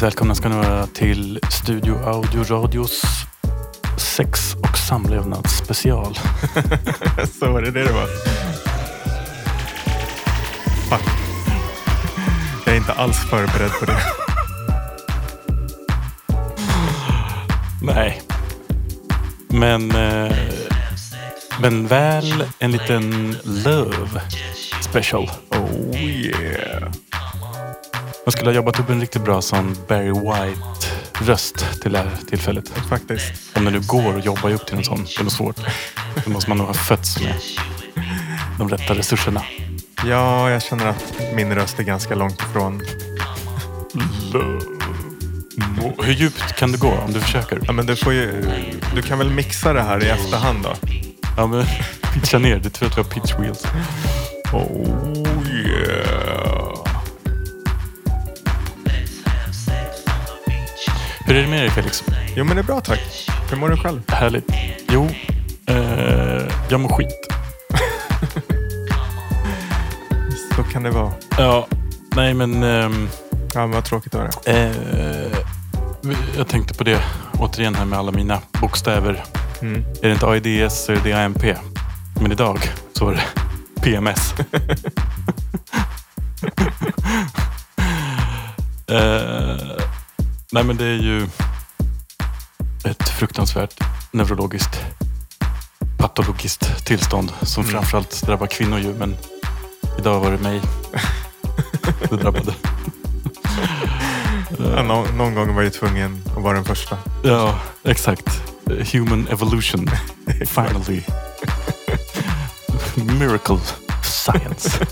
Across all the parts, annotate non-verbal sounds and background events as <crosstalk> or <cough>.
Hjärtligt välkomna ska ni vara till Studio Audio Radios sex och samlevnadsspecial. <laughs> Så var det det det var? Fuck. Jag är inte alls förberedd på det. <laughs> Nej. Men, eh, men väl en liten Love Special. Man skulle ha jobbat upp en riktigt bra sån Barry White-röst till det här tillfället. Faktiskt. Om det nu går att jobba upp till en sån. Det är svårt. Då måste man nog ha fötts med de rätta resurserna. Ja, jag känner att min röst är ganska långt ifrån. Och Hur djupt kan det gå om du försöker? Ja, men du, får ju, du kan väl mixa det här i efterhand då? Ja, men <laughs> pitcha ner. Det tror jag att vi har pitch wheels. Oh Hur är det med dig Felix? Jo, men det är bra tack. Hur mår du själv? Härligt. Jo, eh, jag mår skit. <laughs> Så kan det vara. Ja, nej men ehm, Ja, men vad tråkigt att höra. eh, jag tänkte på det återigen här med alla mina bokstäver. Mm. Är det inte AIDS så är det AMP. Men idag så var det PMS. <laughs> nej men det är ju ett fruktansvärt neurologiskt patologiskt tillstånd som Mm. framförallt drabbar kvinnor ju. Men idag var det mig <laughs> det drabbade. Ja, nå- någon gång var jag tvungen att vara den första. Ja, exakt. Human evolution. <laughs> Finally. Miracle science. <laughs>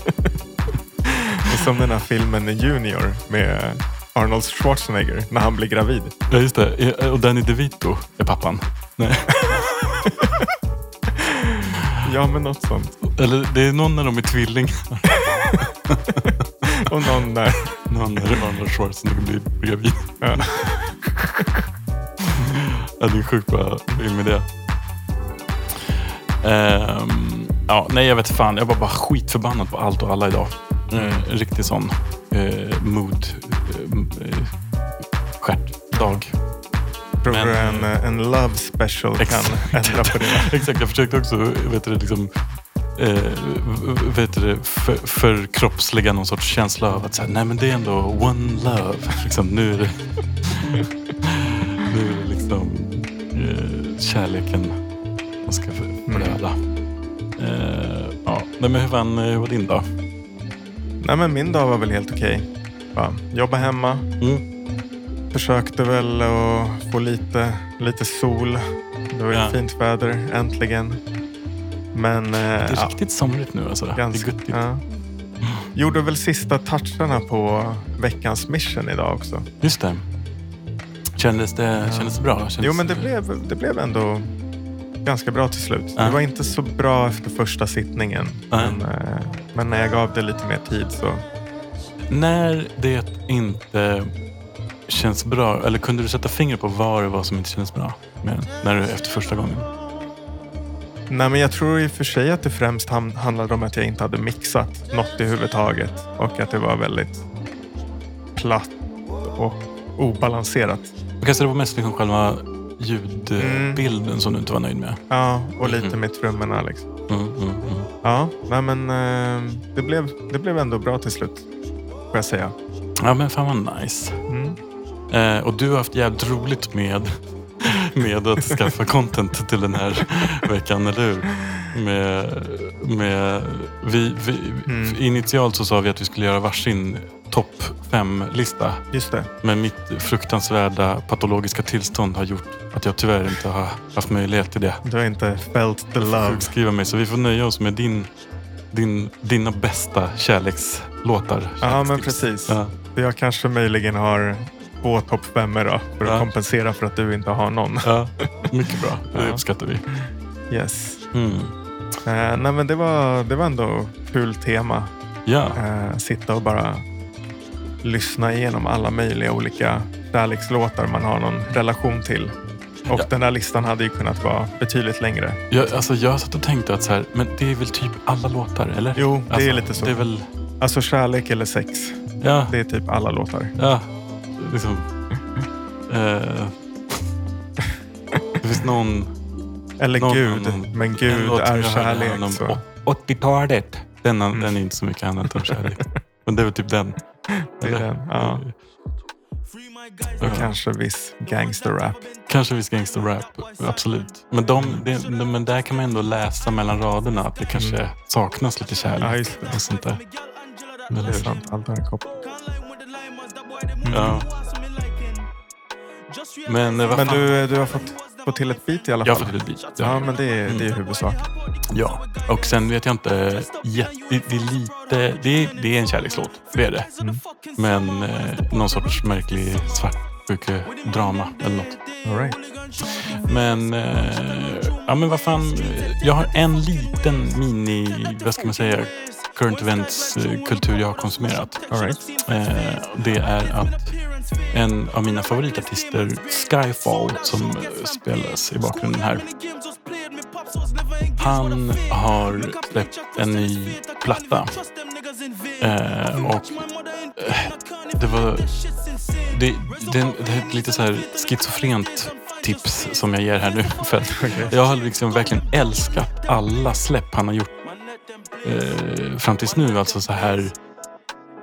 Som den här filmen Junior med Arnold Schwarzenegger när han blir gravid. Ja, just det. Och Danny DeVito är pappan. Nej. <laughs> Ja, men något sånt. Eller det är någon när de är tvillingar. <laughs> Och någon där. Någon när Arnold Schwarzenegger blir gravid. Ja. <laughs> Ja, det är sjukt bra film med det. Ehm, ja, nej, jag vet fan. Jag var bara skitförbannad på allt och alla idag. Mm. Eh, riktig sån eh, mood Tror Men- du en, en love special kan Exakt. ändra på det? <laughs> Exakt, jag försökte också vet du, liksom, eh, vet du, för, förkroppsliga någon sorts känsla av att så här, nej men det är ändå one love. <laughs> Liksom, nu är det, <laughs> nu är det liksom eh, kärleken man ska få Mm. Eh, ja. nej, men hur, fan, eh, hur var din dag? Nej, men min dag var väl helt okej. Bara Jobba hemma. Mm. Försökte väl att få lite, lite sol. Det var ju Ja. fint väder, äntligen. Men eh, Det är ja, riktigt somrigt nu alltså. ganska, det är guttigt. ja. Gjorde väl sista toucherna på veckans mission idag också. Just det. Kändes det, Ja. kändes det bra? Kändes, Jo, men det blev, det blev ändå ganska bra till slut. Ja. Det var inte så bra efter första sittningen. Men, eh, men när jag gav det lite mer tid så... När det inte känns bra, eller kunde du sätta fingret på vad det var som inte kändes bra? Med när du, efter första gången? Nej, men jag tror i och för sig att det främst handlade om att jag inte hade mixat något i huvudtaget. Och att det var väldigt platt och obalanserat. Så det var mest liksom själva ljudbilden som du inte var nöjd med? Ja, och lite Mhm. med trummorna liksom. Mm, mm, mm. Ja, nej, men eh, det, blev, det blev ändå bra till slut. Får jag säga. Ja, men fan vad nice. Eh, och du har haft jävligt roligt med, med att skaffa content till den här veckan, eller hur? Med, med, vi, vi, Mm. Initialt så sa vi att vi skulle göra varsin topp fem-lista. Just det. Men mitt fruktansvärda patologiska tillstånd har gjort att jag tyvärr inte har haft möjlighet till det. Du har inte felt the Jag love. sjukskriva mig, så vi får nöja oss med din, din, dina bästa kärlekslåtar. Ja, men Kärlekstips. precis. Ja, jag kanske möjligen har två topp femmor då. För att Ja. kompensera för att du inte har någon. ja, <laughs> mycket bra. Det uppskattar vi. Yes. Mm. Eh, nej, men det var, det var ändå kul tema. Ja, Eh, sitta och bara lyssna igenom alla möjliga olika kärlekslåtar man har någon relation till. Och Ja. den här listan hade ju kunnat vara betydligt längre. jag, alltså, jag satt och tänkte att så här, men det är väl typ alla låtar, eller? Jo, det Alltså, är lite så. Det är väl, Alltså kärlek eller sex. ja, Det är typ alla låtar. ja. Liksom... Eh, det finns någon... Eller någon Gud. annan- Men en Gud är kärlek. om Så. 80-talet. Den, Mm. den är inte så mycket annat än kärlek. Men det är väl typ den. Det är Eller? den. Ja. Ja. Och kanske viss gangsterrap. Kanske viss gangsterrap, absolut. Men, de, det, de, men där kan man ändå läsa mellan raderna att det kanske Mm. saknas lite Ja, kärlek just det. och sånt där. Det Eller är sant. Allt har en koppling. Ja. Men eh, Men du, du har fått, fått till ett beat i alla Jag har fall? fått ett beat. Ja, men det är, det är Mm. huvudsak. Ja, och sen vet jag inte. jätte- Det, är lite, det är, det är en kärlekslåt, det är det. Mm. Men eh, någon sorts märklig svartsjuke-drama eller något. All right. Men, eh, ja men vad fan. eh, Jag har en liten mini, vad ska man säga, current events eh, kultur jag har konsumerat. Right. Eh, det är att en av mina favoritartister, Skyfall, som eh, spelas i bakgrunden här. Han har släppt en ny platta. Eh, och eh, det var... Det, det, det är lite så här schizofrent tips som jag ger här nu. För <laughs> jag har liksom verkligen älskat alla släpp han har gjort eh, fram tills nu. Alltså så här...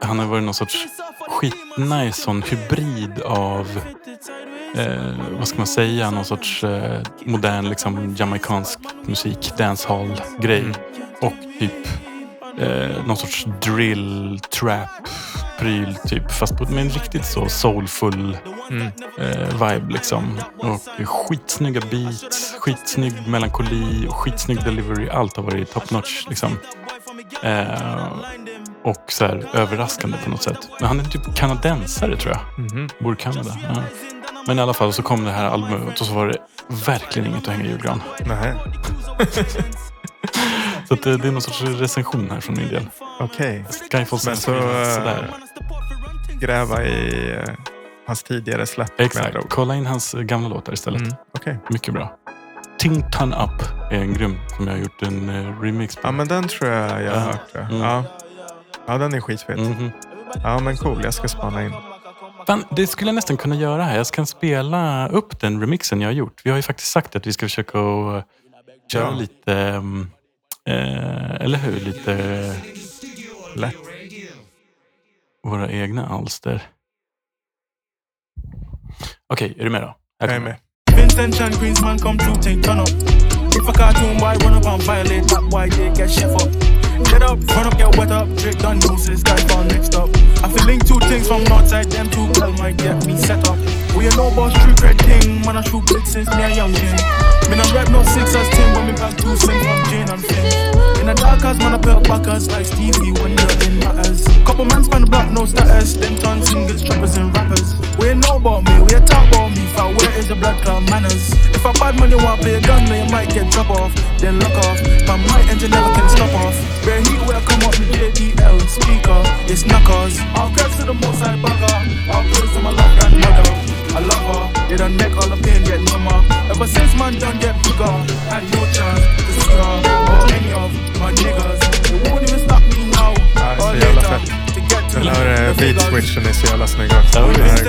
Han har varit någon sorts skitnice sån hybrid av eh, vad ska man säga, någon sorts eh, modern liksom jamaicansk musik, dancehall-grej. Mm. Och typ eh, någon sorts drill, trap, pryl typ. Fast på, med en riktigt så soulful Mm. eh, vibe liksom. Och skitsnygga beats, skitsnygg melankoli och skitsnygg delivery. Allt har varit top notch liksom. Eh, och så här överraskande på något sätt. Men han är typ kanadensare tror jag. Mhm. Bor i Kanada. Ja. Men i alla fall så kom det här albumet och så var det verkligen inget att hänga i julgran. Nähä. <laughs> Så det, det är någon sorts recension här från min del. Okej. Skyfall Men så, eh, sådär. Gräva i eh, hans tidigare släpp. Exakt. Kolla in hans gamla låtar istället. Mm. Okej. Mycket bra. Ting Ton Up är en grym som jag har gjort en eh, remix på. Ja, men den tror jag jag Ja. har hört. Mm. Ja. ja, den är skitfet. Mhm. Ja, men cool. Jag ska spana in. Fan, det skulle jag nästan kunna göra här. Jag ska spela upp den remixen jag har gjort. Vi har ju faktiskt sagt att vi ska försöka att köra Ja. lite, mm, eh, eller hur, lite Lätt. våra egna alster. Okej, är du med då? Jag är med. Intention Queens man come through, take turn up. If a cartoon boy run up and violate, that boy they get chef up. Get up, run up, get wet up, Drake done nooses, guys found next up. I feel link two things from Northside, them two girl might get me set up. We ain't no boss, true cred thing, man I shoot big since me a young king. Me not rap no six as ten, but me back two sing from Jane and Finn. In the dark as man I pelt backers like Stevie Wonder in matters. Couple man span the block, no status, them turn singers, trappers and rappers. We ain't know about me, we ain't talk about me, for where is the blood clot manners? If a bad man you want play a gun, then you might get drop off, then lock off. But my engine never can stop off. Where he will come up with JDL speaker, it's knuckers. I'll crash to the most side bugger. I'll praise to my love grandmother. I love her, they done make all the pain get number. Ever since man done get bigger, had no chance to see her or any of my niggas. They won't even stop me now ah, Ja, or så jävla later fett. to get to Den här the beat figures. switchen är så jävla snygg också. Ja,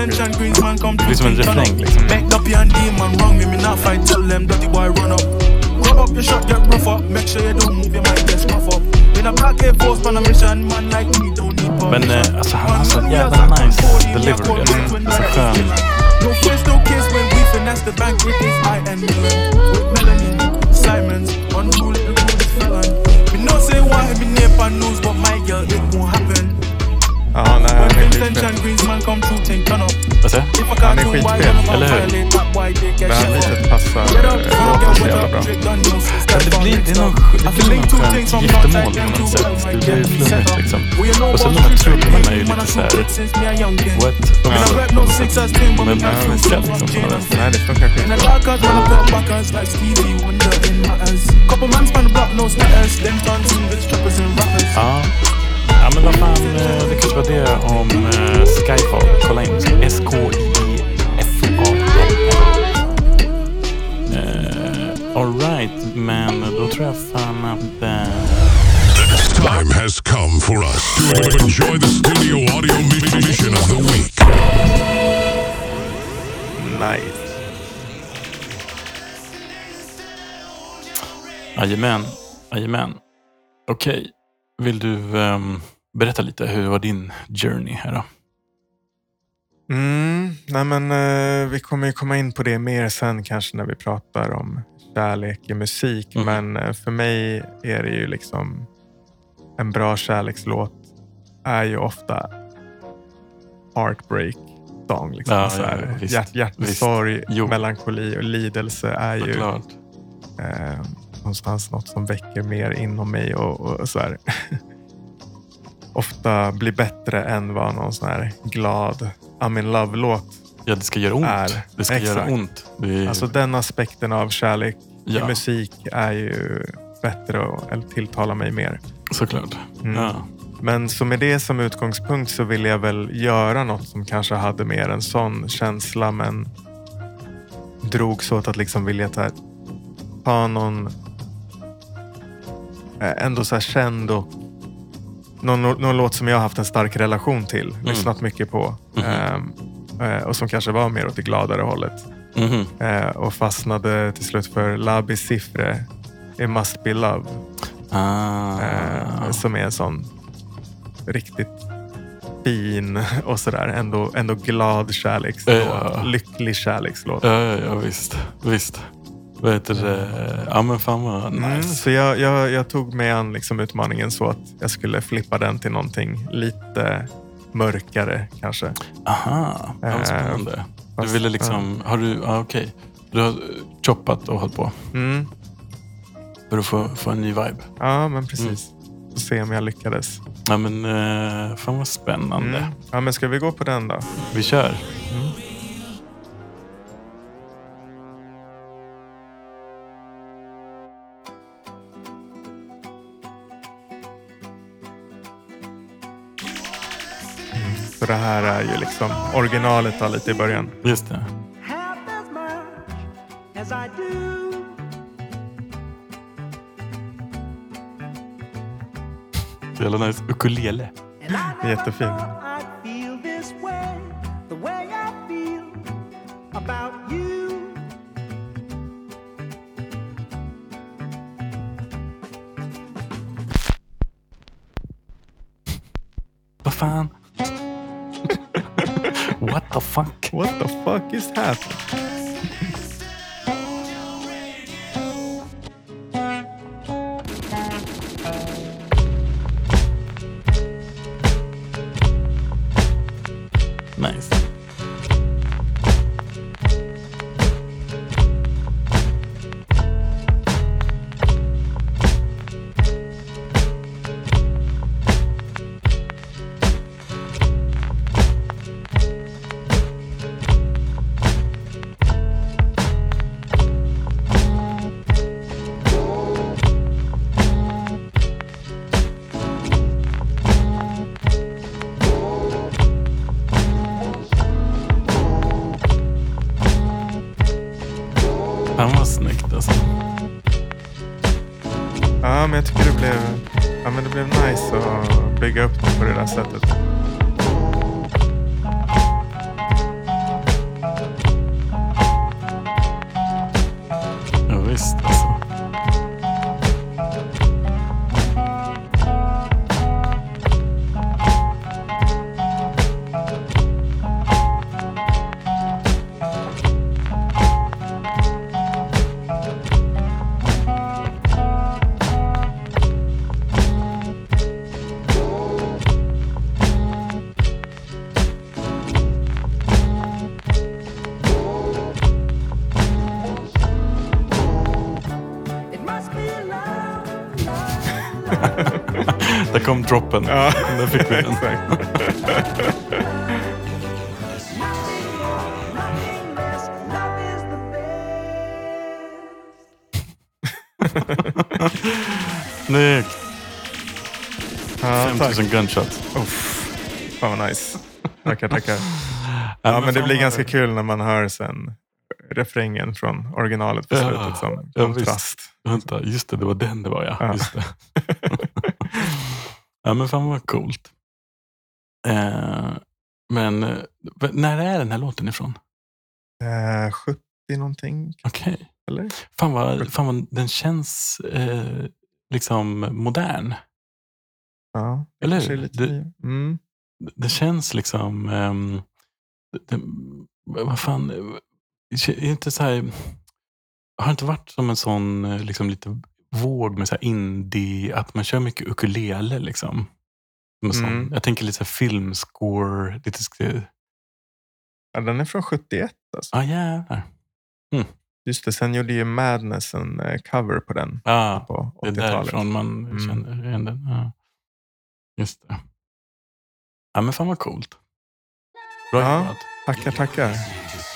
Den det här är Intention grym. greens man come blir som en turn up. liksom. Up and demon wrong me, me not fight, tell them dirty boy run up. Grab up your shot, get rougher. Make sure you don't move, you might get snuff up. In a black Air Force on a mission, man like me don't need Men permission. eh, alltså han har så jävla nice delivery. Alltså, skön. No face, no case when we finesse the bank with his eye and. With melanin, Simons, unruly, the rudest felon. We know say why me name news, but my girl, it won't happen. Ja, nej, han är skitfet. Vad säger jag? If a Han är skitfet, eller hur? Det här bitet passar eh, låten get så jävla bra. Ja, det blir, det är någon, det blir någon skönt giftermål på något sätt. Det blir flummigt liksom. No Och sen de här trummorna är ju lite I så här shoot it since me a young kid. wet Me not rap no six as ten, but me Men back ja, two men sing ska from liksom på något Finn. Nej, det funkar skitbra. Ja. Ja, men vad fan. eh, Det kanske var det om eh, Skyfall. Kolla in. S-K-I-F-A. Uh, Alright, men då tror jag fan att... eh, Time has come for us to enjoy the studio audio mission of the week. nice. Jajamän. Jajamän. Okej. Vill du ehm, berätta lite? Hur var din journey här då? Mm, nej men, eh, vi kommer ju komma in på det mer sen kanske när vi pratar om kärlek i musik. Mhm. Men eh, för mig är det ju liksom en bra kärlekslåt är ju ofta heartbreak song. Liksom. Ja, så ja, visst, hjärt, hjärtesorg, melankoli och lidelse är ju Såklart. eh, någonstans något som väcker mer inom mig och, och så här. <laughs> ofta blir bättre än vad någon sån här glad I'm in love-låt. Ja, det ska göra ont. Är. Det ska Exakt. göra ont. Är, Alltså den aspekten av kärlek ja, i musik är ju bättre och eller tilltalar mig mer. såklart. Mm. Ja. Men så med det som utgångspunkt så vill jag väl göra något som kanske hade mer en sån känsla men drogs åt att liksom vilja ta, ta någon eh, ändå så här känd och någon, någon låt som jag har haft en stark relation till. Lyssnat mycket på. Ehm, eh, och som kanske var mer åt det gladare hållet. Mhm. Eh, och fastnade till slut för La Bicifre It Must Be Love. Ah. Eh, som är en sån riktigt fin <laughs> och sådär ändå, ändå glad kärlekslåt. Ja. Lycklig kärlekslåt. Ja, ja, ja, visst. visst. Vad heter det? Ja, men fan vad nice. Mm, så jag, jag, jag tog mig an liksom utmaningen så att jag skulle flippa den till någonting lite mörkare kanske. Aha, ja, Eh, vad spännande. Du fast- ville liksom, har du, ja, okej. Du har choppat och hållit på Mm, för att få, få en ny vibe. ja, men precis. Får se om jag lyckades. Ja, men eh, fan vad spännande. Mm. Ja, men ska vi gå på den då? Vi kör. Så det här är ju liksom originalet då, lite i början. Just det. jävla nice. Ukulele. Jättefin. Fuck alltså. Ja, men jag tycker det blev, ja, men det blev nice att bygga upp det på det där sättet. Droppen. Ja, <laughs> Där fick vi den. <laughs> Snyggt. Ja, tack. 5000 gunshots. Uff, fan vad nice. Tackar, tackar. <laughs> Ja, men det blir ganska kul när man hör sen refrängen från originalet på Ja, slutet som ja, kontrast. Vänta, just det, det var den det var ja. Ja. Just det. Ja men fan vad coolt. Eh, men eh, när är den här låten ifrån? Eh, 70 någonting, Okej. eller? Fan, vad, fan vad den känns eh, liksom modern. Ja, Eller hur? lite Det- mm. Det känns liksom... ehm, det, vad fan... eh, Är inte så här... Har det inte varit som en sån eh, liksom lite våg med så indie, att man kör mycket ukulele liksom? Mm. Jag tänker lite filmscore, lite... Ja, den är från 71 alltså. Ah, jävlar. Just det, sen gjorde ju Madness en eh, cover på den Ja, på det är 80-talet. därifrån man Mm. känner igen den. Ja. Just det. Ja, men fan vad coolt. Bra Ja. jobbat. Tackar, tackar.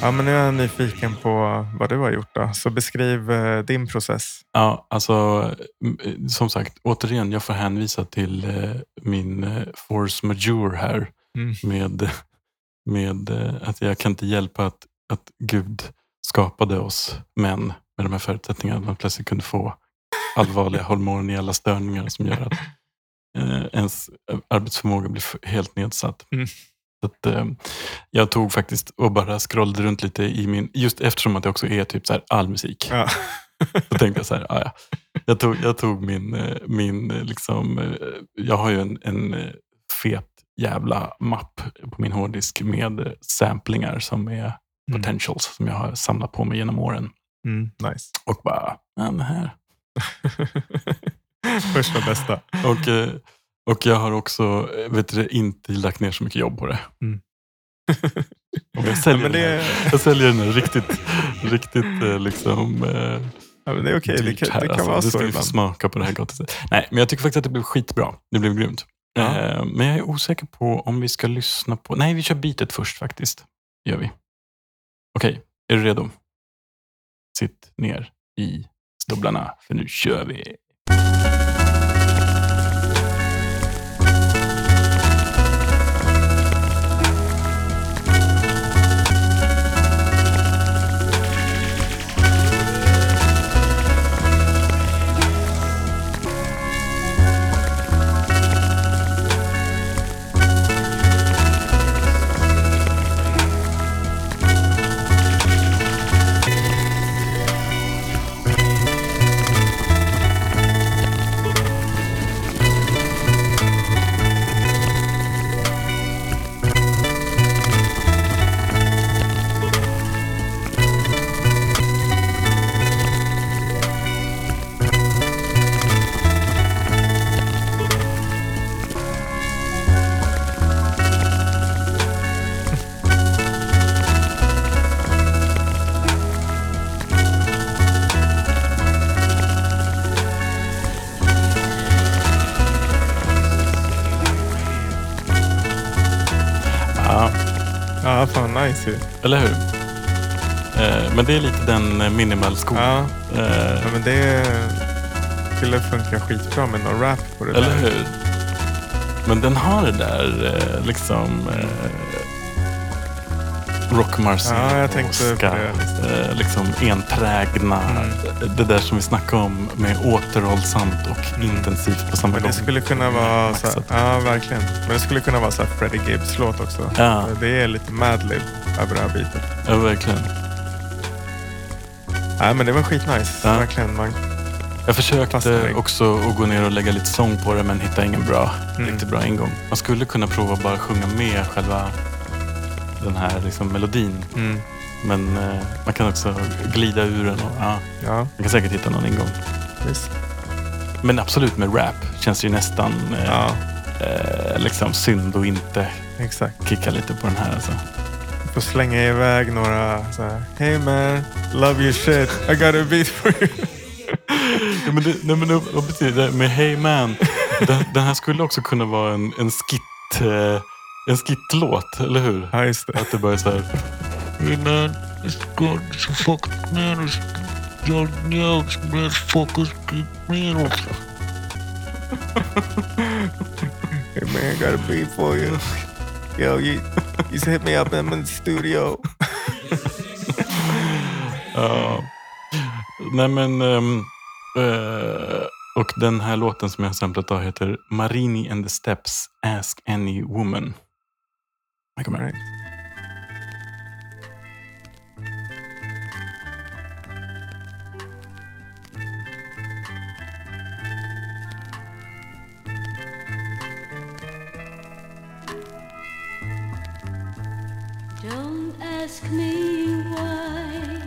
Ja, men nu är jag nyfiken på vad du har gjort då. Så beskriv eh, din process. Ja, alltså eh, som sagt, återigen, jag får hänvisa till eh, min eh, force majeure här Mm. med, med eh, att jag kan inte hjälpa att, att Gud skapade oss män med de här förutsättningarna. Att man plötsligt kunde få allvarliga hormoniella störningar som gör att eh, ens arbetsförmåga blir helt nedsatt. Mm. Så att, eh, jag tog faktiskt och bara scrollade runt lite i min, just eftersom att det också är typ så här all musik. Ja. <laughs> Då tänkte jag så här, ah, ja. jag, tog, jag tog min, eh, min eh, liksom, eh, jag har ju en, en fet jävla mapp på min hårddisk med samplingar som är Mm. potentials som jag har samlat på mig genom åren. Mm, nice. Och bara, ja men här. <laughs> Första bästa. Och, och jag har också eh, vet du, inte lagt ner så mycket jobb på det. Mm. <laughs> Jag, säljer Ja, men den det- här, jag säljer den här riktigt, riktigt eh, liksom, eh, Ja, men det är okej, det dyrt kan, det kan alltså. vara Du så ska ju få ibland. smaka på det här gott. Nej, men jag tycker faktiskt att det blev skitbra. Det blev grymt. Ja. Eh, men jag är osäker på om vi ska lyssna på... Nej, vi kör beatet först faktiskt. gör vi. Okej, är du redo? Sitt ner i stolarna, för nu kör vi. Ja, Ja, fan nice ju. eller hur? Eh, men det är lite den eh, minimal skolan. Ja, Eh, ja, men det skulle funka skitbra med någon rap på det Eller där. hur? Men den har det där eh, liksom Rock Marciano Ja, jag tänkte på ska, det, liksom. eh, liksom enträgna. Mm. Det där som vi snackade om med återhållsamt och Mm. intensivt på samma Men gång. det skulle kunna vara så här, ja verkligen. Men det skulle kunna vara så här Freddie Gibbs låt också. Ja, Det är lite Madlib över det här bitet. ja, verkligen. Nej men det var skitnice. Ja. Verkligen. Man, Jag försökte också att gå ner och lägga lite sång på det men hittade ingen bra, Mm. riktigt bra ingång. Man skulle kunna prova att bara sjunga med själva den här liksom melodin. mm, Men eh, man kan också glida ur den och ja, ja, man kan säkert hitta någon ingång. visst. Men absolut med rap känns det ju nästan eh, Ja, eh, liksom synd att inte exakt. kicka lite på den här. Alltså. Får slänga iväg några så här. Hey man, love your shit. I got a beat for you. <laughs> Ja, men det, nej, men vad betyder det med Hey Man? Den, den här skulle också kunna vara en, en skit eh, en skittlåt, eller hur? Ja, just det. Att det bara är så här. Hey man, it's got some fucking man. It's your nails, man. Fuckers, man. Hey man, I got a beat for you. Yo, you, you just hit me up. I'm in the studio. Ja. Nej men... ehm, eh, och den här låten som jag har samplat av heter Marini and the Steps Ask Any Woman. Make them right. Don't ask me why.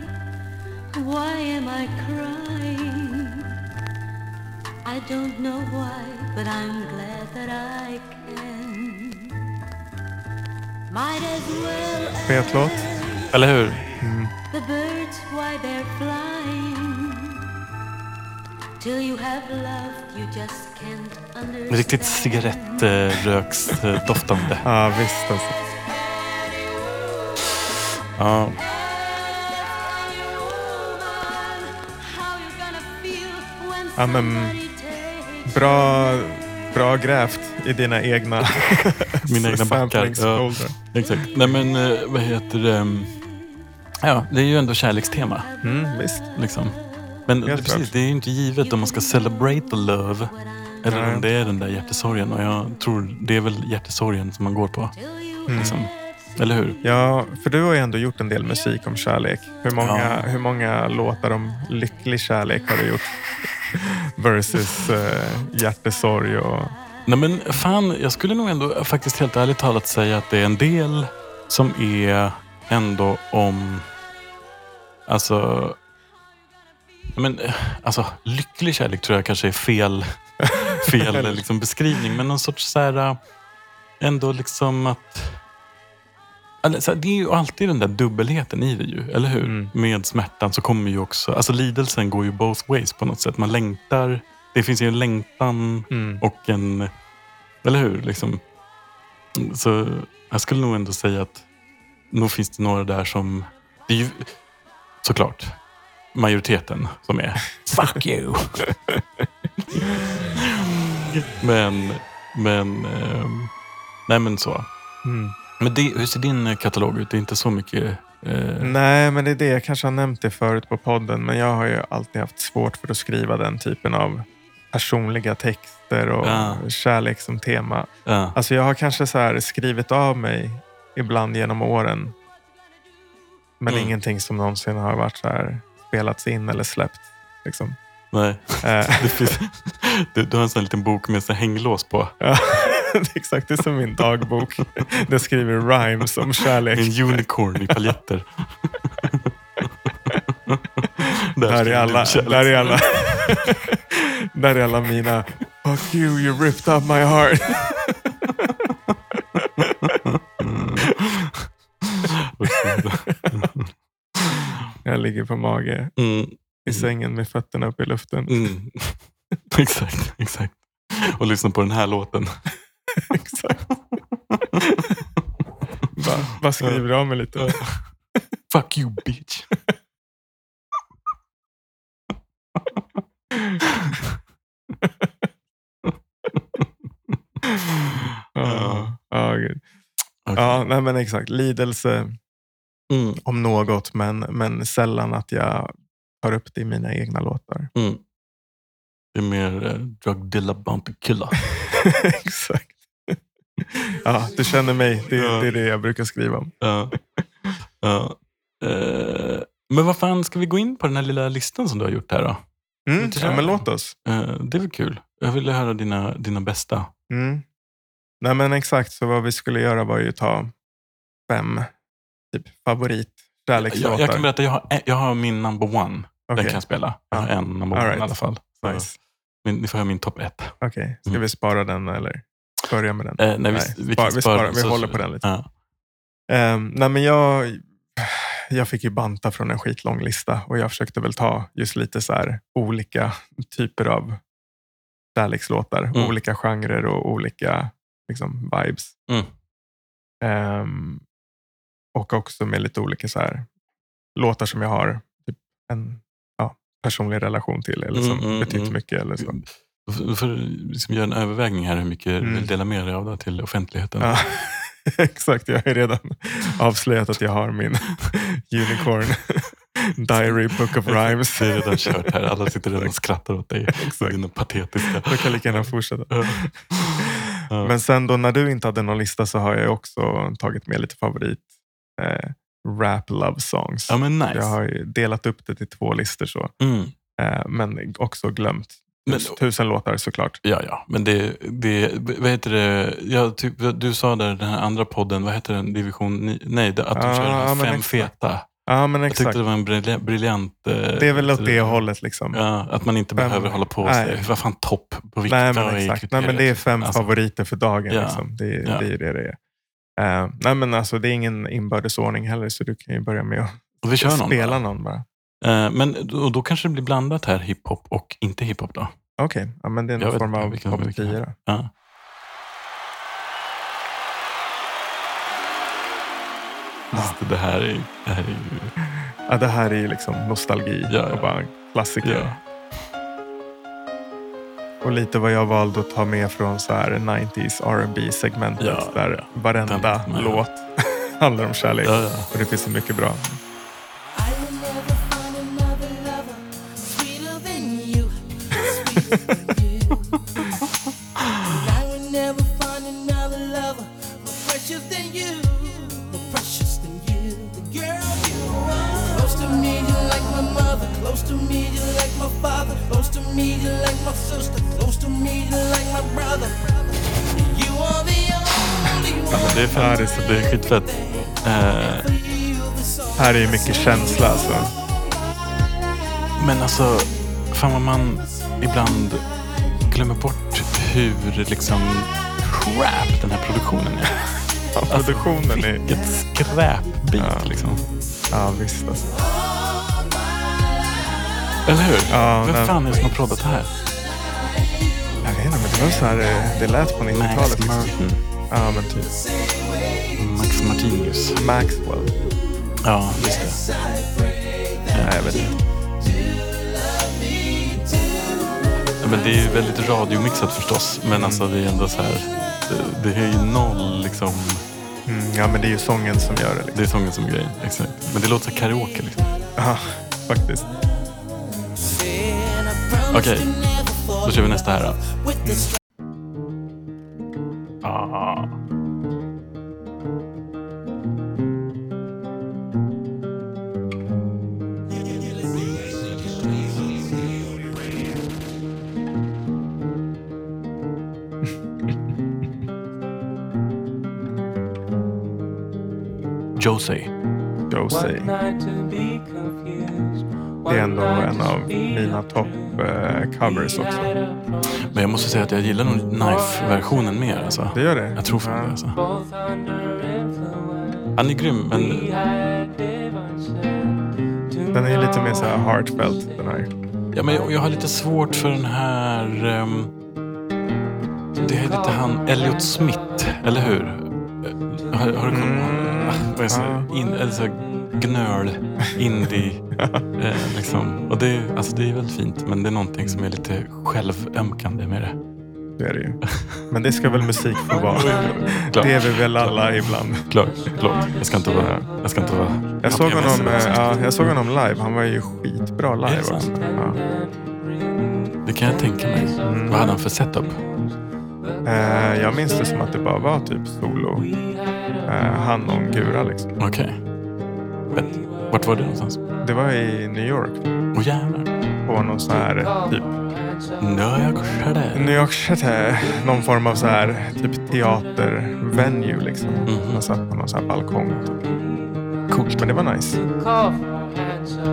Why am I crying? I don't know why, but I'm glad that I can. Might as well Fet låt. Eller hur? understand. Riktigt cigarettröksdoftande. <laughs> Ja, visst alltså. Ja. Ja, men bra, bra grävt i dina egna <laughs> Mina egna backar. Ja, exakt. Nej men eh, vad heter det? Ja, det är ju ändå kärlekstema. Mm, visst. Liksom. Men det, Helt precis, klart. det är ju inte givet om man ska celebrate the love. Eller Nej. om det är den där hjärtesorgen. Och jag tror det är väl hjärtesorgen som man går på. Mm. Liksom. Eller hur? Ja, för du har ju ändå gjort en del musik om kärlek. Hur många, Ja. hur många låtar om lycklig kärlek har du gjort? <laughs> Versus eh, hjärtesorg och... Nej men fan, jag skulle nog ändå faktiskt helt ärligt talat säga att det är en del som är ändå om... Alltså... Men, eh, alltså, lycklig kärlek tror jag kanske är fel, <laughs> fel liksom, beskrivning. Men någon sorts så här... eh, Ändå liksom att... Eller, så här, det är ju alltid den där dubbelheten i det ju, eller hur? Mm. Med smärtan så kommer ju också... Alltså lidelsen går ju both ways på något sätt. Man längtar. Det finns ju en längtan Mm. och en... Eller hur? Liksom. Så jag skulle nog ändå säga att nog finns det några där som... Det är ju såklart majoriteten som är <laughs> Fuck you! <laughs> men, men... ehm, nej men så. Mm. Men det, hur ser din eh, katalog ut? Det är inte så mycket... Eh, Nej, men det är det. Jag kanske har nämnt det förut på podden, men jag har ju alltid haft svårt för att skriva den typen av personliga texter och Ja. kärlek som tema. ja. Alltså jag har kanske så skrivit av mig ibland genom åren. Men Mm. ingenting som någonsin har varit så här spelats in eller släppt. Liksom. Nej. <laughs> Finns, <laughs> du, har en sån liten bok med så hänglås på. ja, <laughs> exakt, det är som min dagbok. Där skriver rhymes om kärlek. En unicorn i paljetter. <laughs> Där är alla, där är alla, där är alla mina Fuck you, you ripped up my heart. <laughs> Jag ligger på mage Mm, i sängen med fötterna upp i luften. mm. exakt, exakt. Och lyssna på den här låten. <laughs> Exakt. Bara, bara skriver av mig lite. Fuck you bitch. Ja, ja, gud. Okej. ja nej, men exakt. Lidelse Mm, om något, men, men sällan att jag tar upp det i mina egna låtar. mm. Det är mer eh, drug dealer, bounty killer. <laughs> exakt. Ja, du känner mig. Det, Ja. det är det jag brukar skriva om. Ja. Ja. Eh, men vad fan, ska vi gå in på den här lilla listan som du har gjort här då? Mm, ja, men låt oss. Eh, det är väl kul. Jag ville höra dina, dina bästa. Mm. Nej, men exakt. Så vad vi skulle göra var ju ta fem typ, favorit Jag, kärlekslåtar. jag kan berätta, jag har, jag har min number one. Den Okej. kan jag spela. Jag har en number All one right. i alla fall. Nice. min, ni får höra min topp ett. Okej, ska Mm. vi spara den eller börja med den? Eh, nej, vi, Nej, vi, spara- vi spara sparar- den, vi håller på den lite. Ja. Ehm, nej, men jag, jag fick ju banta från en skitlång lista och jag försökte väl ta just lite så här olika typer av kärlekslåtar. Mm. Olika genrer och olika liksom, vibes. Mm. Ehm, och också med lite olika så här, låtar som jag har typ, en ja, personlig relation till eller som Mm, mm, betytt mm. mycket. Eller så. Du får liksom göra en övervägning här hur mycket du Mm. vill dela med dig av det till offentligheten. Ja, <laughs> exakt, jag har redan avslöjat att jag har min <laughs> unicorn <laughs> diary book of rhymes. Det är redan kört här. Alla sitter redan och skrattar åt dig. Exakt. Dina patetiska... Jag kan lika gärna fortsätta. Ja. Men sen då när du inte hade någon lista så har jag också tagit med lite favorit eh, rap love songs. Ja men nice. Jag har ju delat upp det till två listor så. Mm. Eh, men också glömt Men- tus- tusen låtar såklart. Ja, ja. Men det, det vad heter det? Jag typ, du sa där den här andra podden, vad heter den? Division Nej, att de Ja, kör men fem exakt. feta. Ja, men Jag tyckte exakt. det var en brilja- briljant... eh, Det är väl åt det hållet liksom. Ja, att man inte Fem- behöver hålla på och säga, vad fan topp på vilka Nej, men exakt. Nej, kriteriet?" men det är fem Alltså, favoriter för dagen. Ja. Liksom. Det, är- Ja. det är det det är. Eh, nej, men alltså, det är ingen inbördesordning heller, så du kan ju börja med att och vi kör någon spela bara. någon bara. Eh, Men då, då kanske det blir blandat här, hiphop och inte hiphop då? Okej, ja, men det är någon form av topp vilken- 10 då. Ja. Just det, här är, det här är ju... <laughs> Ja, det här är liksom nostalgi Ja, ja. och bara klassiker. Och lite vad jag valde att ta med från så här 90s R&B segmentet där varenda låt <laughs> handlar om kärlek. Och det finns så mycket bra. Det är fett. det är det är skitfett. Uh, Här är ju mycket känsla alltså. men alltså, fan vad man ibland glömmer bort hur liksom crap den här produktionen är. Ja, produktionen är... Vilket skräpbit Ja. liksom. Ja, visst alltså. Eller hur? Ja, Vem nej. fan är det som har proddat det här? Jag vet inte, men det var så här eh, det lät på 90-talet. Max. Martin. Ja, men typ. Max Martinius. Maxwell. Ja, just det. Nej, jag vet inte. Men det är ju väldigt radiomixat förstås. Men alltså det är ändå så här. Det, det är ju noll liksom. Mm, ja, men det är ju sången som gör det. Liksom. Det är sången som är grejen. Exakt. Men det låter karaoke liksom. Ja, faktiskt. Okej, då kör vi nästa här då. Josie. Josie. Det är ändå en av mina topp eh, covers också. Men jag måste säga att jag gillar nog Knife-versionen mer. Alltså. Det gör det? Jag tror fan Ja. det. Alltså. Han är grym, men Den är ju lite mer så här heartfelt den här. ja, men jag, jag har lite svårt för den här... ehm, det är lite han Elliot Smith, eller hur? Eh, Har, har du kommit Mm, säger, ja. in, så här gnöl, indie. <laughs> eh, liksom. Och det, alltså, det är väldigt fint, men det är någonting som är lite självömkande med det. Det är det ju. Men det ska väl musik få vara. Klart. Det är vi väl alla ibland. Klart, klart. Jag ska inte vara... Jag ska inte vara Jag såg, honom, eh, ja, jag såg honom live. Han var ju skitbra live det också. Ja. Det kan jag tänka mig. Mm. Vad hade han för setup? Eh, jag minns det som att det bara var typ solo. Eh, han och en gura liksom. Okej. Fett. Vart var det någonstans? Det var i New York. Åh jävlar. På någon sån här typ Nöjakskärde. New York City. Någon form av så här typ teatervenue liksom. Mhm. Man satt på någon sån här balkong. Typ. Coolt. Men det var nice.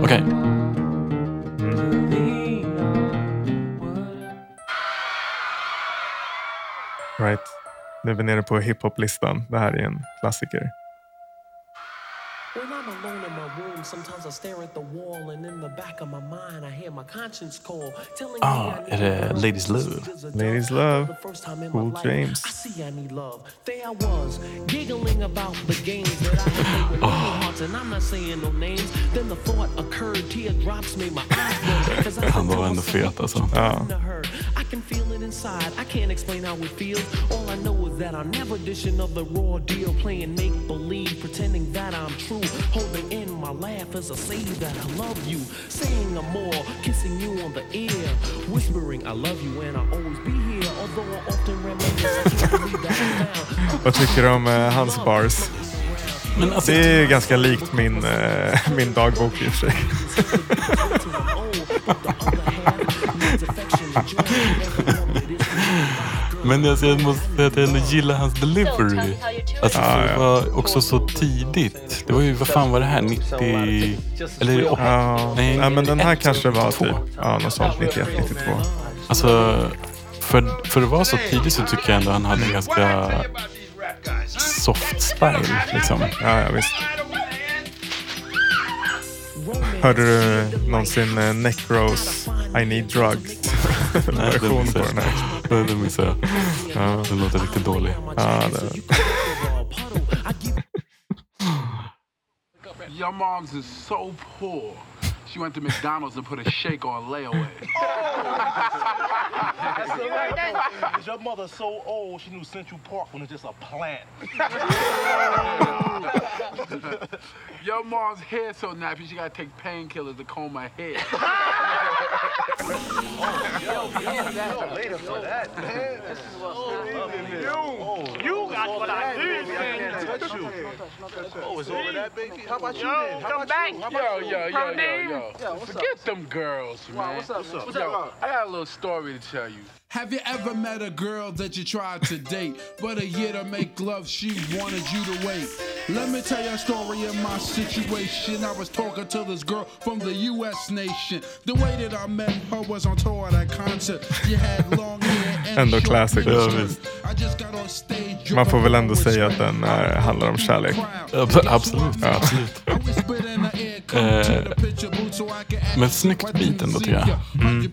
Okej. Mm. Right. Nu är vi nere på hiphop-listan. Det här är en klassiker. Sometimes I stare at the wall, and in the back of my mind, I hear my conscience call, telling Ah, me I är love. Ladies Love? Ladies. Love. The first time in Cool my life, James. I see I need love. There I was, giggling about the games that I could play with Ah. hearts, and I'm not saying no names. Then the thought occurred, teardrops made my eyes water, 'cause I <laughs> Han said to var ändå fet alltså. Ja. I can feel it inside. I can't explain how it feels. All I know is that I'm never dishing of the raw deal, playing make believe, pretending that I'm true. Holding in my laugh as I say that I love you, saying I'm more, kissing you on the ear, whispering I love you and I'll always be here. Although I often reminisce, I can't believe that I found. Vad tycker du om eh, hans bars? Men alltså, Det är ganska likt min, eh, min dagbok i och för sig. Men alltså, jag måste säga att jag ändå gillar hans delivery. Alltså Ja, ja. det var också så tidigt. Det var ju, vad fan var det här? 90... Eller 80? Ja, Nej, ja, men den här 91, kanske var 92. typ ja, något sånt 91, 92. Alltså, för, för att vara så tidigt så tycker jag ändå han hade en ganska soft style. Liksom. Ja, ja, visst. Hörde du någonsin eh, Necros I Need Drugs <laughs> version på den här? jag. Den missade jag. Ja, den låter riktigt dålig. Ja, det, <laughs> Your mom's is so poor. She went to McDonald's and put a shake on layaway. <laughs> Your mother's so old, she knew Central Park when it's just a plant. Your mom's hair so nappy she gotta take painkillers to comb her hair. Man. You got what I need, man. Touch you. Oh, it's over that, baby. How about you then? How about you? How Yo, about yo, you? yo, yo, yo. Forget them girls, man. what's up, what's up? Yo, I got a little story to tell you. Have you ever met a girl that you tried to date, but a year to make love, she wanted you to wait? Let me tell you a story of my situation. I was talking to this girl from the U.S. nation. The way that I met her was on tour at a concert. You had long hair and <laughs> Ändå classic. Ja, man får väl ändå säga att den är, handlar om kärlek. Abs- Absolut. Absolut. <laughs> Eh, men snyggt beat ändå tycker jag. Mm.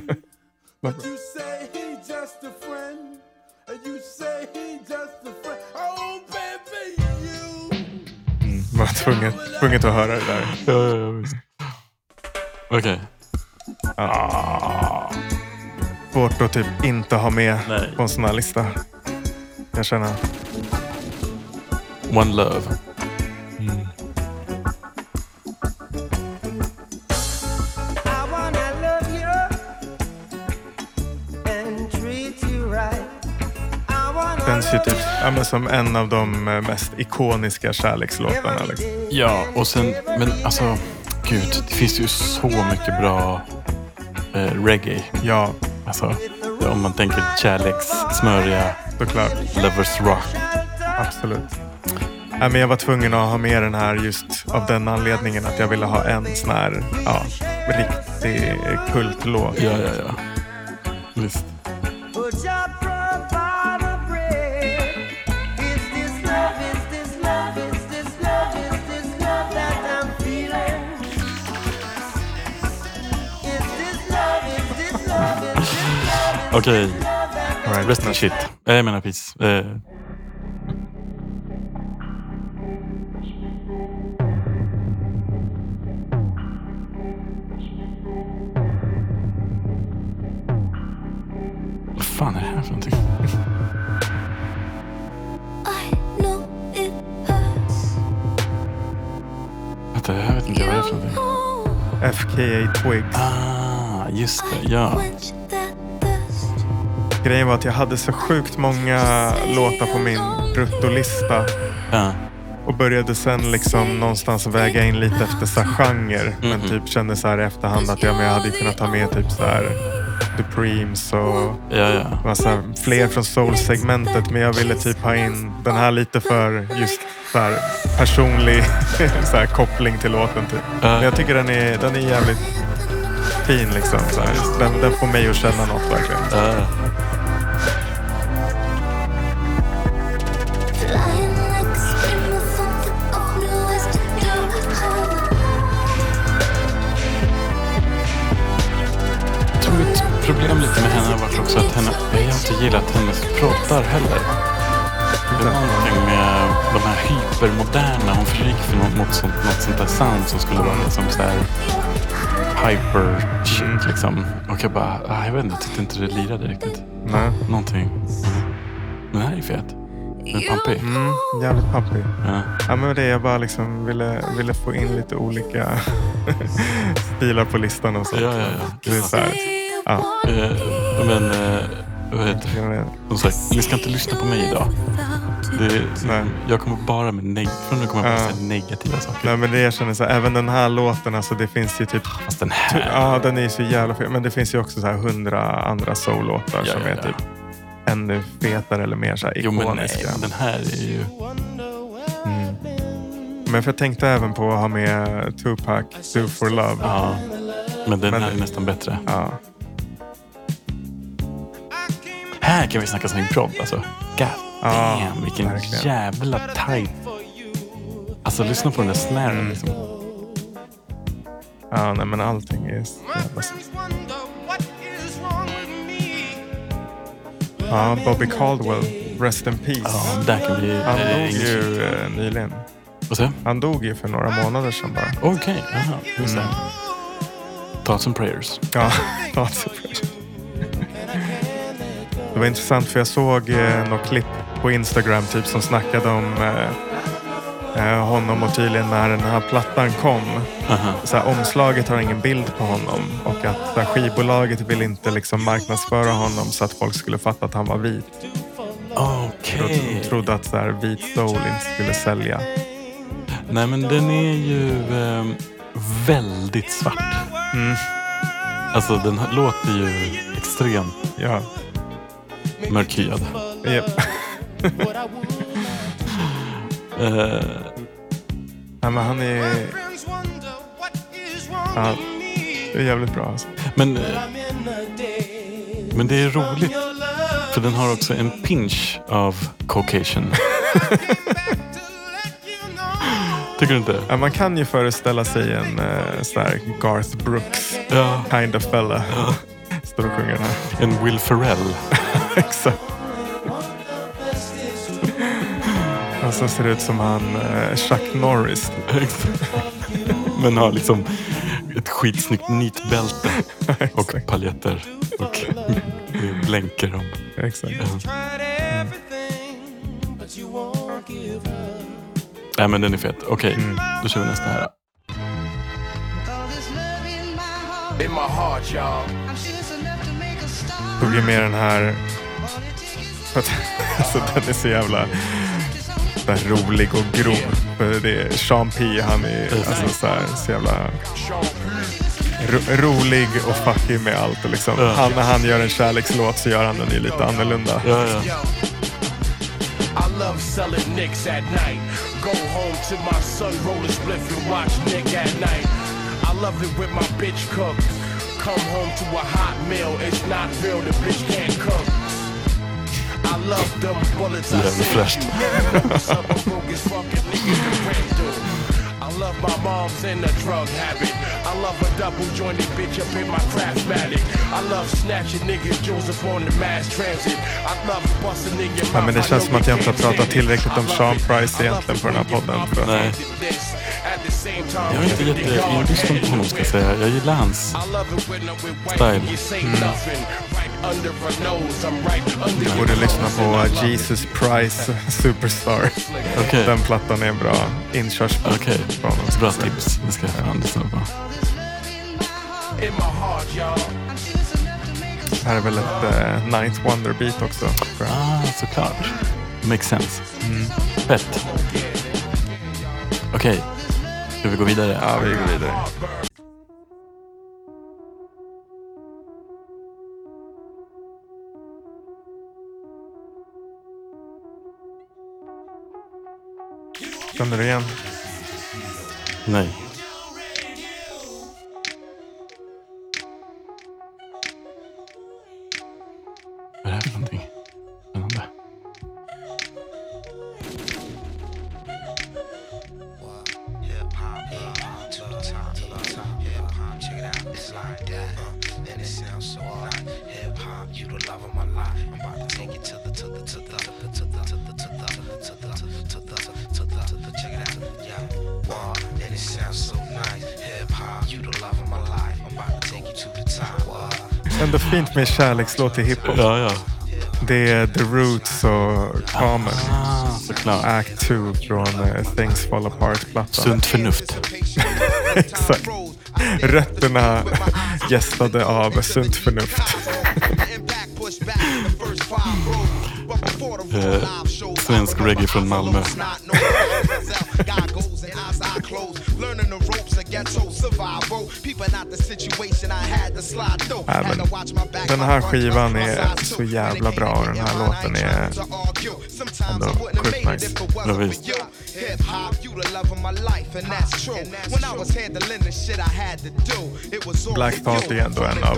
<laughs> But you say he just a friend. And you say he just a friend. Oh, baby, you. Mm, var tvungen, tvungen att höra det där. Ja, ja, ja, visst. Okej. Ah, svårt att typ inte ha med Nej. på en sån här lista. Jag känner. One Love. Känns ju typ ja, som en av de eh, mest ikoniska kärlekslåtarna. Liksom. Ja, och sen, men alltså, gud, det finns ju så mycket bra eh, reggae. Ja, Alltså, om man tänker kärlekssmörja, såklart. lovers rock. Absolut. Ja, men jag var tvungen att ha med den här just av den anledningen att jag ville ha en sån här ja, riktig kultlåt. Ja, ja, ja. Visst. Okej, that I'm rest in shit. Eh, Jag menar peace. Eh, Vad fan är det här för någonting? I know it hurts. Vänta, jag vet inte vad det är för någonting. FKA Twigs. Ah, just det. Ja. Grejen var att jag hade så sjukt många låtar på min bruttolista. ja. Och började sen liksom någonstans väga in lite efter så genre. Men Mhm. typ kände så här i efterhand att ja, men jag hade kunnat ta med typ så här Supremes och Ja, ja. massa fler från soul-segmentet. Men jag ville typ ha in den här lite för just så här personlig <laughs> så här koppling till låten. Typ. Men jag tycker den är, den är jävligt fin liksom. Så här. Den, den får mig att känna något verkligen. Ja. Problem lite med henne har varit också att henne, jag har inte gillat hennes pratar heller. Det är någonting med de här hypermoderna. Hon gick för något, mot sånt, något sånt där sound som skulle vara liksom så här hyper shit Mm. liksom. Och jag bara, ah, jag vet inte, jag tyckte inte det lirade riktigt. Nej. Någonting. Men den här är fet. Den är pampig. Mm, jävligt pampig. Ja. Ja, men det jag bara liksom ville, ville få in lite olika <laughs> stilar på listan och sånt. Ja, ja, ja. Det är så här, ja. Eh, men, eh, vad heter vet. Som sagt, ni ska inte lyssna på mig idag. Det, Nej. jag kommer bara med neg- från nu kommer jag bara Ja. säga negativa saker. Nej, men det jag känner så här, även den här låten, alltså det finns ju typ... Fast den här. Ja, den är ju så jävla fet. Men det finns ju också så här hundra andra soul-låtar Ja, som ja, är typ ännu fetare eller mer så här Jo men nej, ikoniska. den här är ju... Mm. Men för jag tänkte även på att ha med Tupac, Do for Love. Ja. Men den Men- här är nästan bättre. Ja. Här kan vi snacka som improv alltså. God Ja, damn, vilken verkligen. jävla tight. Alltså lyssna på den där snaren Mm. liksom. ja, nej men allting är så jävla. Ja, Bobby Caldwell, Rest in Peace. Ja, där kan vi... Han eh, dog ju eh, nyligen. Han dog ju för några månader sedan bara. Okej, jaha. Just det. Mm. Thoughts and prayers. Ja, <laughs> alltså. Det var intressant för jag såg eh, något klipp på Instagram typ som snackade om eh, eh, honom och tydligen när den här plattan kom. Aha. Så här, omslaget har ingen bild på honom och att här, skivbolaget vill inte liksom marknadsföra honom så att folk skulle fatta att han var vit. Okej. De trodde att så här, vit soul inte skulle sälja. Nej men den är ju ehm, väldigt svart. Mm. Alltså den låter ju extremt Ja. Mörkhyad. Japp. <laughs> Eh, Ja, men han är... Ja, det är jävligt bra alltså. men, eh, men det är roligt. För den har också en pinch av Caucasian. <laughs> Tycker du inte? Ja, man kan ju föreställa sig en uh, så här Garth Brooks Ja. kind of fella. Står och sjunger den här. En Will Ferrell. <laughs> <laughs> Exakt. Och så ser det ut som han eh, Chuck Norris. <laughs> Men har liksom ett skitsnyggt nitbälte <laughs> och paljetter. Och blänker om. Exakt. Nej men den är fet. Okej, Mm. då kör vi nästa här. Heart, med den här. För att, alltså, den är så jävla rolig och grov. Det är Sean P. Han är alltså, så, här, så jävla ro, rolig och fuckig med allt. och Liksom. Ja. Han, när han gör en kärlekslåt så gör han den ju lite annorlunda. Ja, ja. I love selling nicks at night. Go home to my son, roll a spliff and watch Nick at night. I love it with my bitch cook. Come home to a hot meal, it's not real, the bitch can't cook. Jävligt fräscht. love my mom's in the drug habit. I love a double jointed bitch up in my craftmatic. I love snatching niggas Joseph on the mass transit. I love busting in. Ja, men det känns som att jag inte har pratat tillräckligt om Sean Price egentligen på den här podden. För... Nej. Jag är inte jätteinbjuden på honom ska jag säga. Jag gillar hans style. Mm. Du borde lyssna på Jesus Price Superstar. Okej. Den plattan är en bra inkörsport Okej. på honom. Bra tips. Det ska jag fan lyssna på. Det här är väl ett eh, Ninth Wonder beat också. Ah, såklart. Makes sense. Fett. Okej. Ska vi gå vidare? Ja, vi går vidare. Tanrıyan. Nein. Kärlekslåt till hiphop. Ja, ja. Det är The Roots och Common. Ah, såklart. Act 2 från eh, Things Fall Apart-plattan. Sunt förnuft. <laughs> Exakt. Rötterna gästade av Sunt Förnuft. Eh, svensk reggae från Malmö. <laughs> den här skivan är så jävla bra och den här låten är ändå sjukt nice. Ja, visst. Hip hop, you the love of my life, and that's true. When I was handling the shit I had to do, it was all Black you. är ändå en av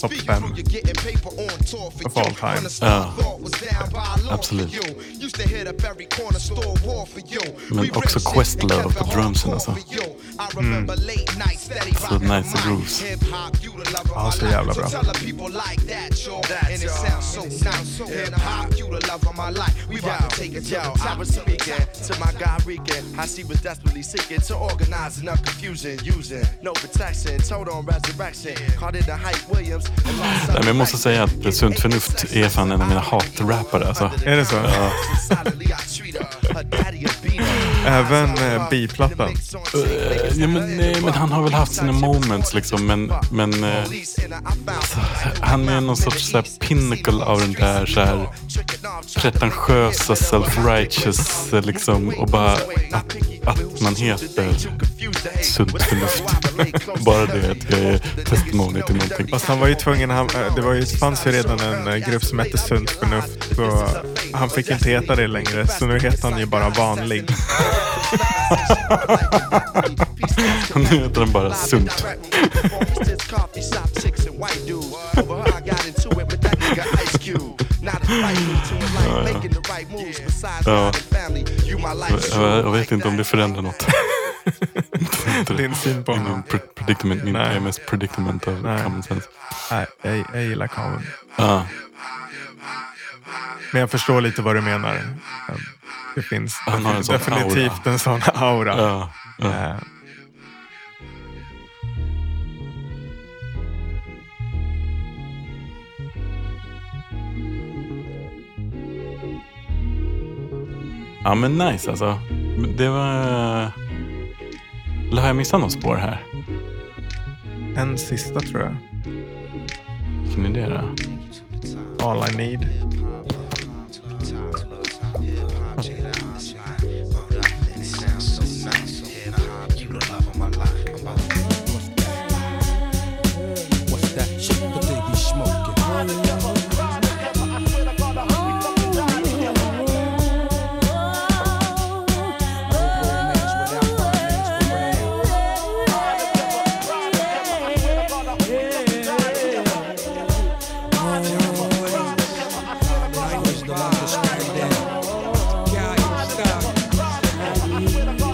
topp fem from you, getting paper on tour for of all time. Ja. Absolut. for you. Used to hit up every corner store war for you. Men också Questlove and på drumsen alltså. steady Så nice grooves. Ja, så jävla So bra. yo. I was speaking to my guy Regan. I she was desperately seeking to organize enough confusion, using no protection, told on resurrection. Called it the hype Williams. Nej, men jag måste säga att Sunt förnuft är fan en av mina hatrappare. Alltså. Är det så? Ja. Även eh, biplattan. Eh, ja, men, nej, men han har väl haft sina moments liksom. Men, men eh, alltså, han är någon sorts så här, pinnacle av den där så här, pretentiösa self-righteous eh, liksom. Och bara att, att man heter sunt förnuft. bara det att jag är testimony till någonting. Fast han var ju tvungen, han, eh, det var ju, fanns ju redan en eh, grupp som hette Sunt Förnuft. Så han fick inte heta det längre. Så nu heter han ju bara Vanlig. Nu heter den bara sunt. Ja. Jag, jag vet inte om det förändrar något. <laughs> Din syn på Ingen pre- predicament, min. PMS predicament av common sense. Nej, jag, jag gillar Common. Ja. Men jag förstår lite vad du menar. Det finns en sån definitivt aura. en sån aura. Ja, ja. Ja men nice alltså. Det var... Eller har jag missat något spår här? En sista tror jag. Vilken är det då? All I need.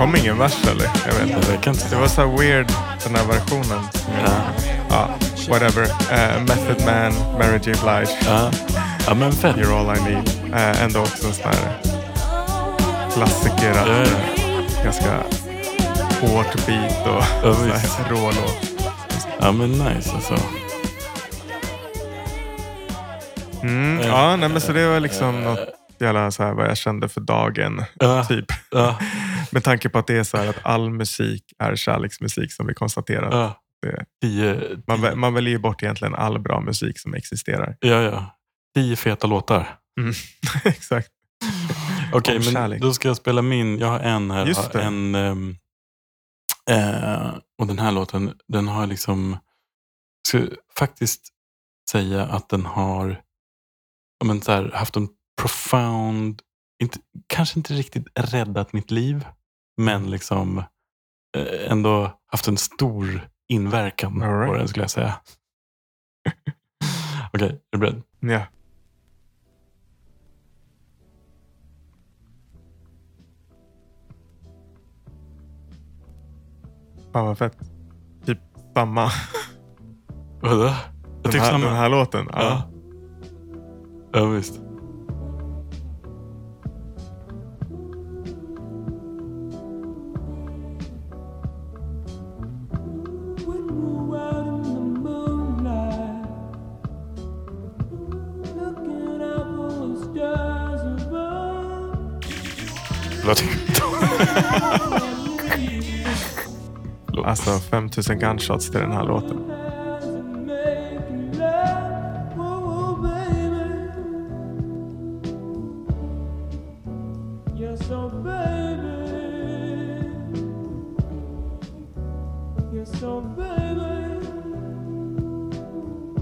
Kom ingen vers eller? Jag vet inte. Jag inte Det var så weird den här versionen. jag- Ja, whatever. Eh, Method Man, Mary J Blige. Ja, ja men fett. You're all I need. Eh, ändå också en sån här klassiker. Att, Ja, ja. ganska hårt beat och Ja, rå låt. Ja men nice alltså. Mm, Eh, ja, nej, men så det var liksom något jävla så här vad jag kände för dagen. Ja. Typ. <laughs> Med tanke på att det är så här att all musik är kärleksmusik som vi konstaterat. Ja. Det, Tio, man, man väljer ju bort egentligen all bra musik som existerar. ja, ja. Tio feta låtar. Mm. <laughs> Exakt. Okej, Om men då ska jag spela min. Jag har en här. Just det. En, ehm, eh, och den här låten, den har liksom... Ska faktiskt säga att den har men så här, haft en profound... Inte, kanske inte riktigt räddat mitt liv, men liksom eh, ändå haft en stor inverkan All på right. den skulle jag säga. <laughs> Okej, är du beredd? Ja. Fan vad fett. Typ samma. Vadå? Den tycker här, den här låten. Ja. Ja. Ja, visst. Alltså 5000 gunshots till den här låten.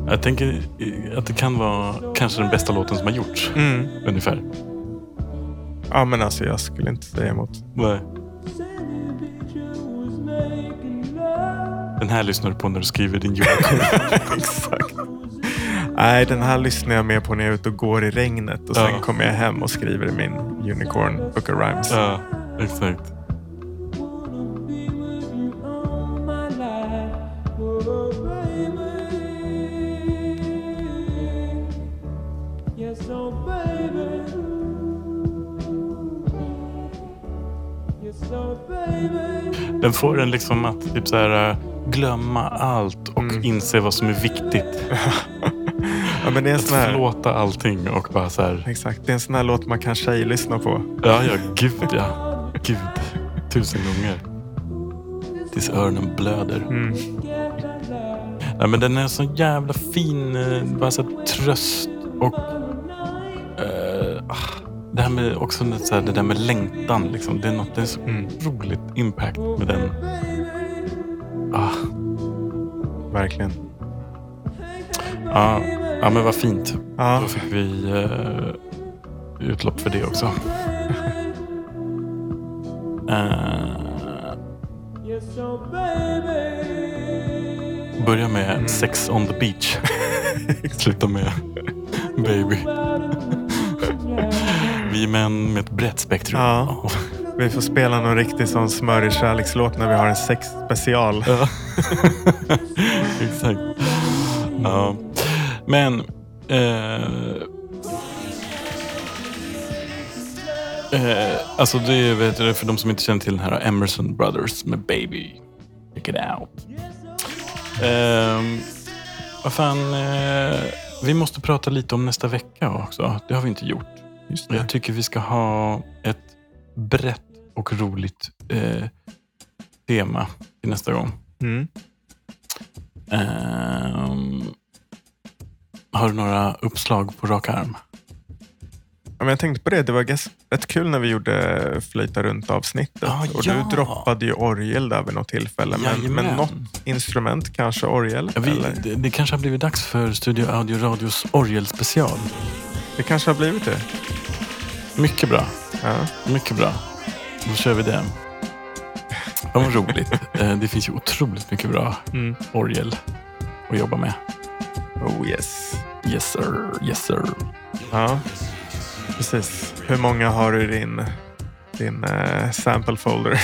Jag tänker att det kan vara kanske den bästa låten som har gjorts. Mm. Ungefär. Ja, men alltså jag skulle inte säga emot. Nej. Den här lyssnar du på när du skriver din julkort. <laughs> Exakt. Nej, den här lyssnar jag mer på när jag är ute och går i regnet och sen Ja. kommer jag hem och skriver min Unicorn Book of Rhymes. ja, exakt. Den får en liksom att typ så här, äh, glömma allt och inse vad som är viktigt. <laughs> Ja, men det är en att sån här, förlåta allting och bara så här. exakt, det är en sån här låt man kan tjejlyssna på. Ja, ja, gud ja. Gud. Tusen gånger. Tills öronen blöder. Mm. Nej, men den är så jävla fin. eh, Bara så här, tröst och... ah, det här med också så här, det där med längtan. Liksom. Det är något det är så roligt impact med den. Ah, Verkligen. ja, ja, men vad fint. Ja. Då fick vi eh, utlopp för det också. Baby. <laughs> börja med Sex on the beach. <laughs> Sluta med Baby. Män med ett brett spektrum. Ja. Vi får spela någon riktig sån smörig kärlekslåt när vi har en sexspecial. Ja. <laughs> Exakt. Ja. Men... Eh, eh, alltså det är, vet du, för de som inte känner till den här Emerson Brothers med Baby. Check it out. Eh, vad fan. Eh, vi måste prata lite om nästa vecka också. Det har vi inte gjort. Just Jag tycker vi ska ha ett brett och roligt eh, tema till nästa gång. Mm. Ehm, har du några uppslag på rak arm? Ja, men jag tänkte på det, det var rätt kul när vi gjorde Flöjta runt avsnittet. Ah, och ja. du droppade ju orgel där vid något tillfälle. Men, men något instrument, kanske orgel? Ja, vi, det, det kanske har blivit dags för Studio Audio Radios orgelspecial. Det kanske har blivit det. Mycket bra. Ja. Mycket bra. Då kör vi det. Vad roligt. <laughs> Eh, det finns ju otroligt mycket bra Mm. orgel att jobba med. Oh yes. Yes sir, yes sir. Ja, precis. Hur många har du i din, din eh, sample folder? <laughs>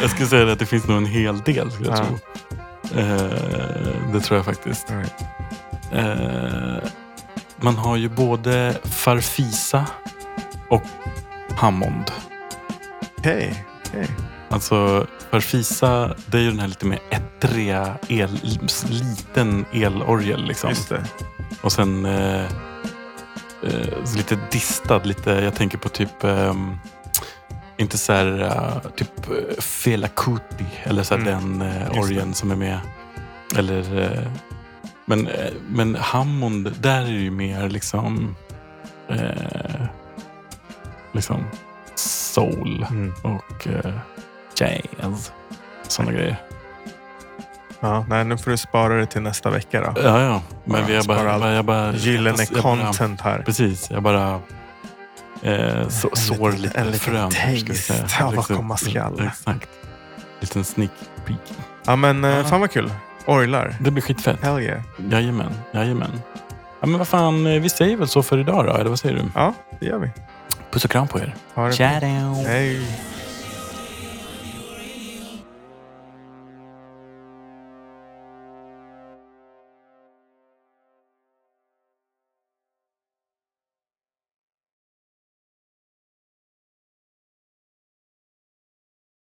Jag skulle säga att det finns nog en hel del. Skulle jag Ja. tro. Eh, det tror jag faktiskt. Right. Eh, man har ju både Farfisa och Hammond. Okej, okej. Alltså Farfisa, det är ju den här lite mer ettriga, el, liten elorgel. Liksom. Just det. Och sen eh, eh, lite distad. Lite, jag tänker på typ ehm, inte så här, eh, typ uh, Fela Kuti eller så här Mm. den uh, Just det. orgeln som är med. Eller, eh, men, eh, men Hammond, där är det ju mer liksom eh, liksom soul Mm. och eh, jazz. Sådana grejer. Ja, nej, nu får du spara det till nästa vecka då. Ja, ja. Men Ja, spara bara, allt jag bara... Gyllene jag bara- content här. Precis, jag bara eh, så, En sår liten- lite en liten frön. ska vi taste av vad Exakt. komma skall. Exakt. Liten sneak peek. Ja, men eh, Ja. fan vad kul. Orglar. Det blir skitfett. Hell yeah. Jajamän, jajamän. Ja, men vad fan, eh, vi säger väl så för idag då, eller vad säger du? Ja, det gör vi. Puss och kram på er. Ha det. Hej.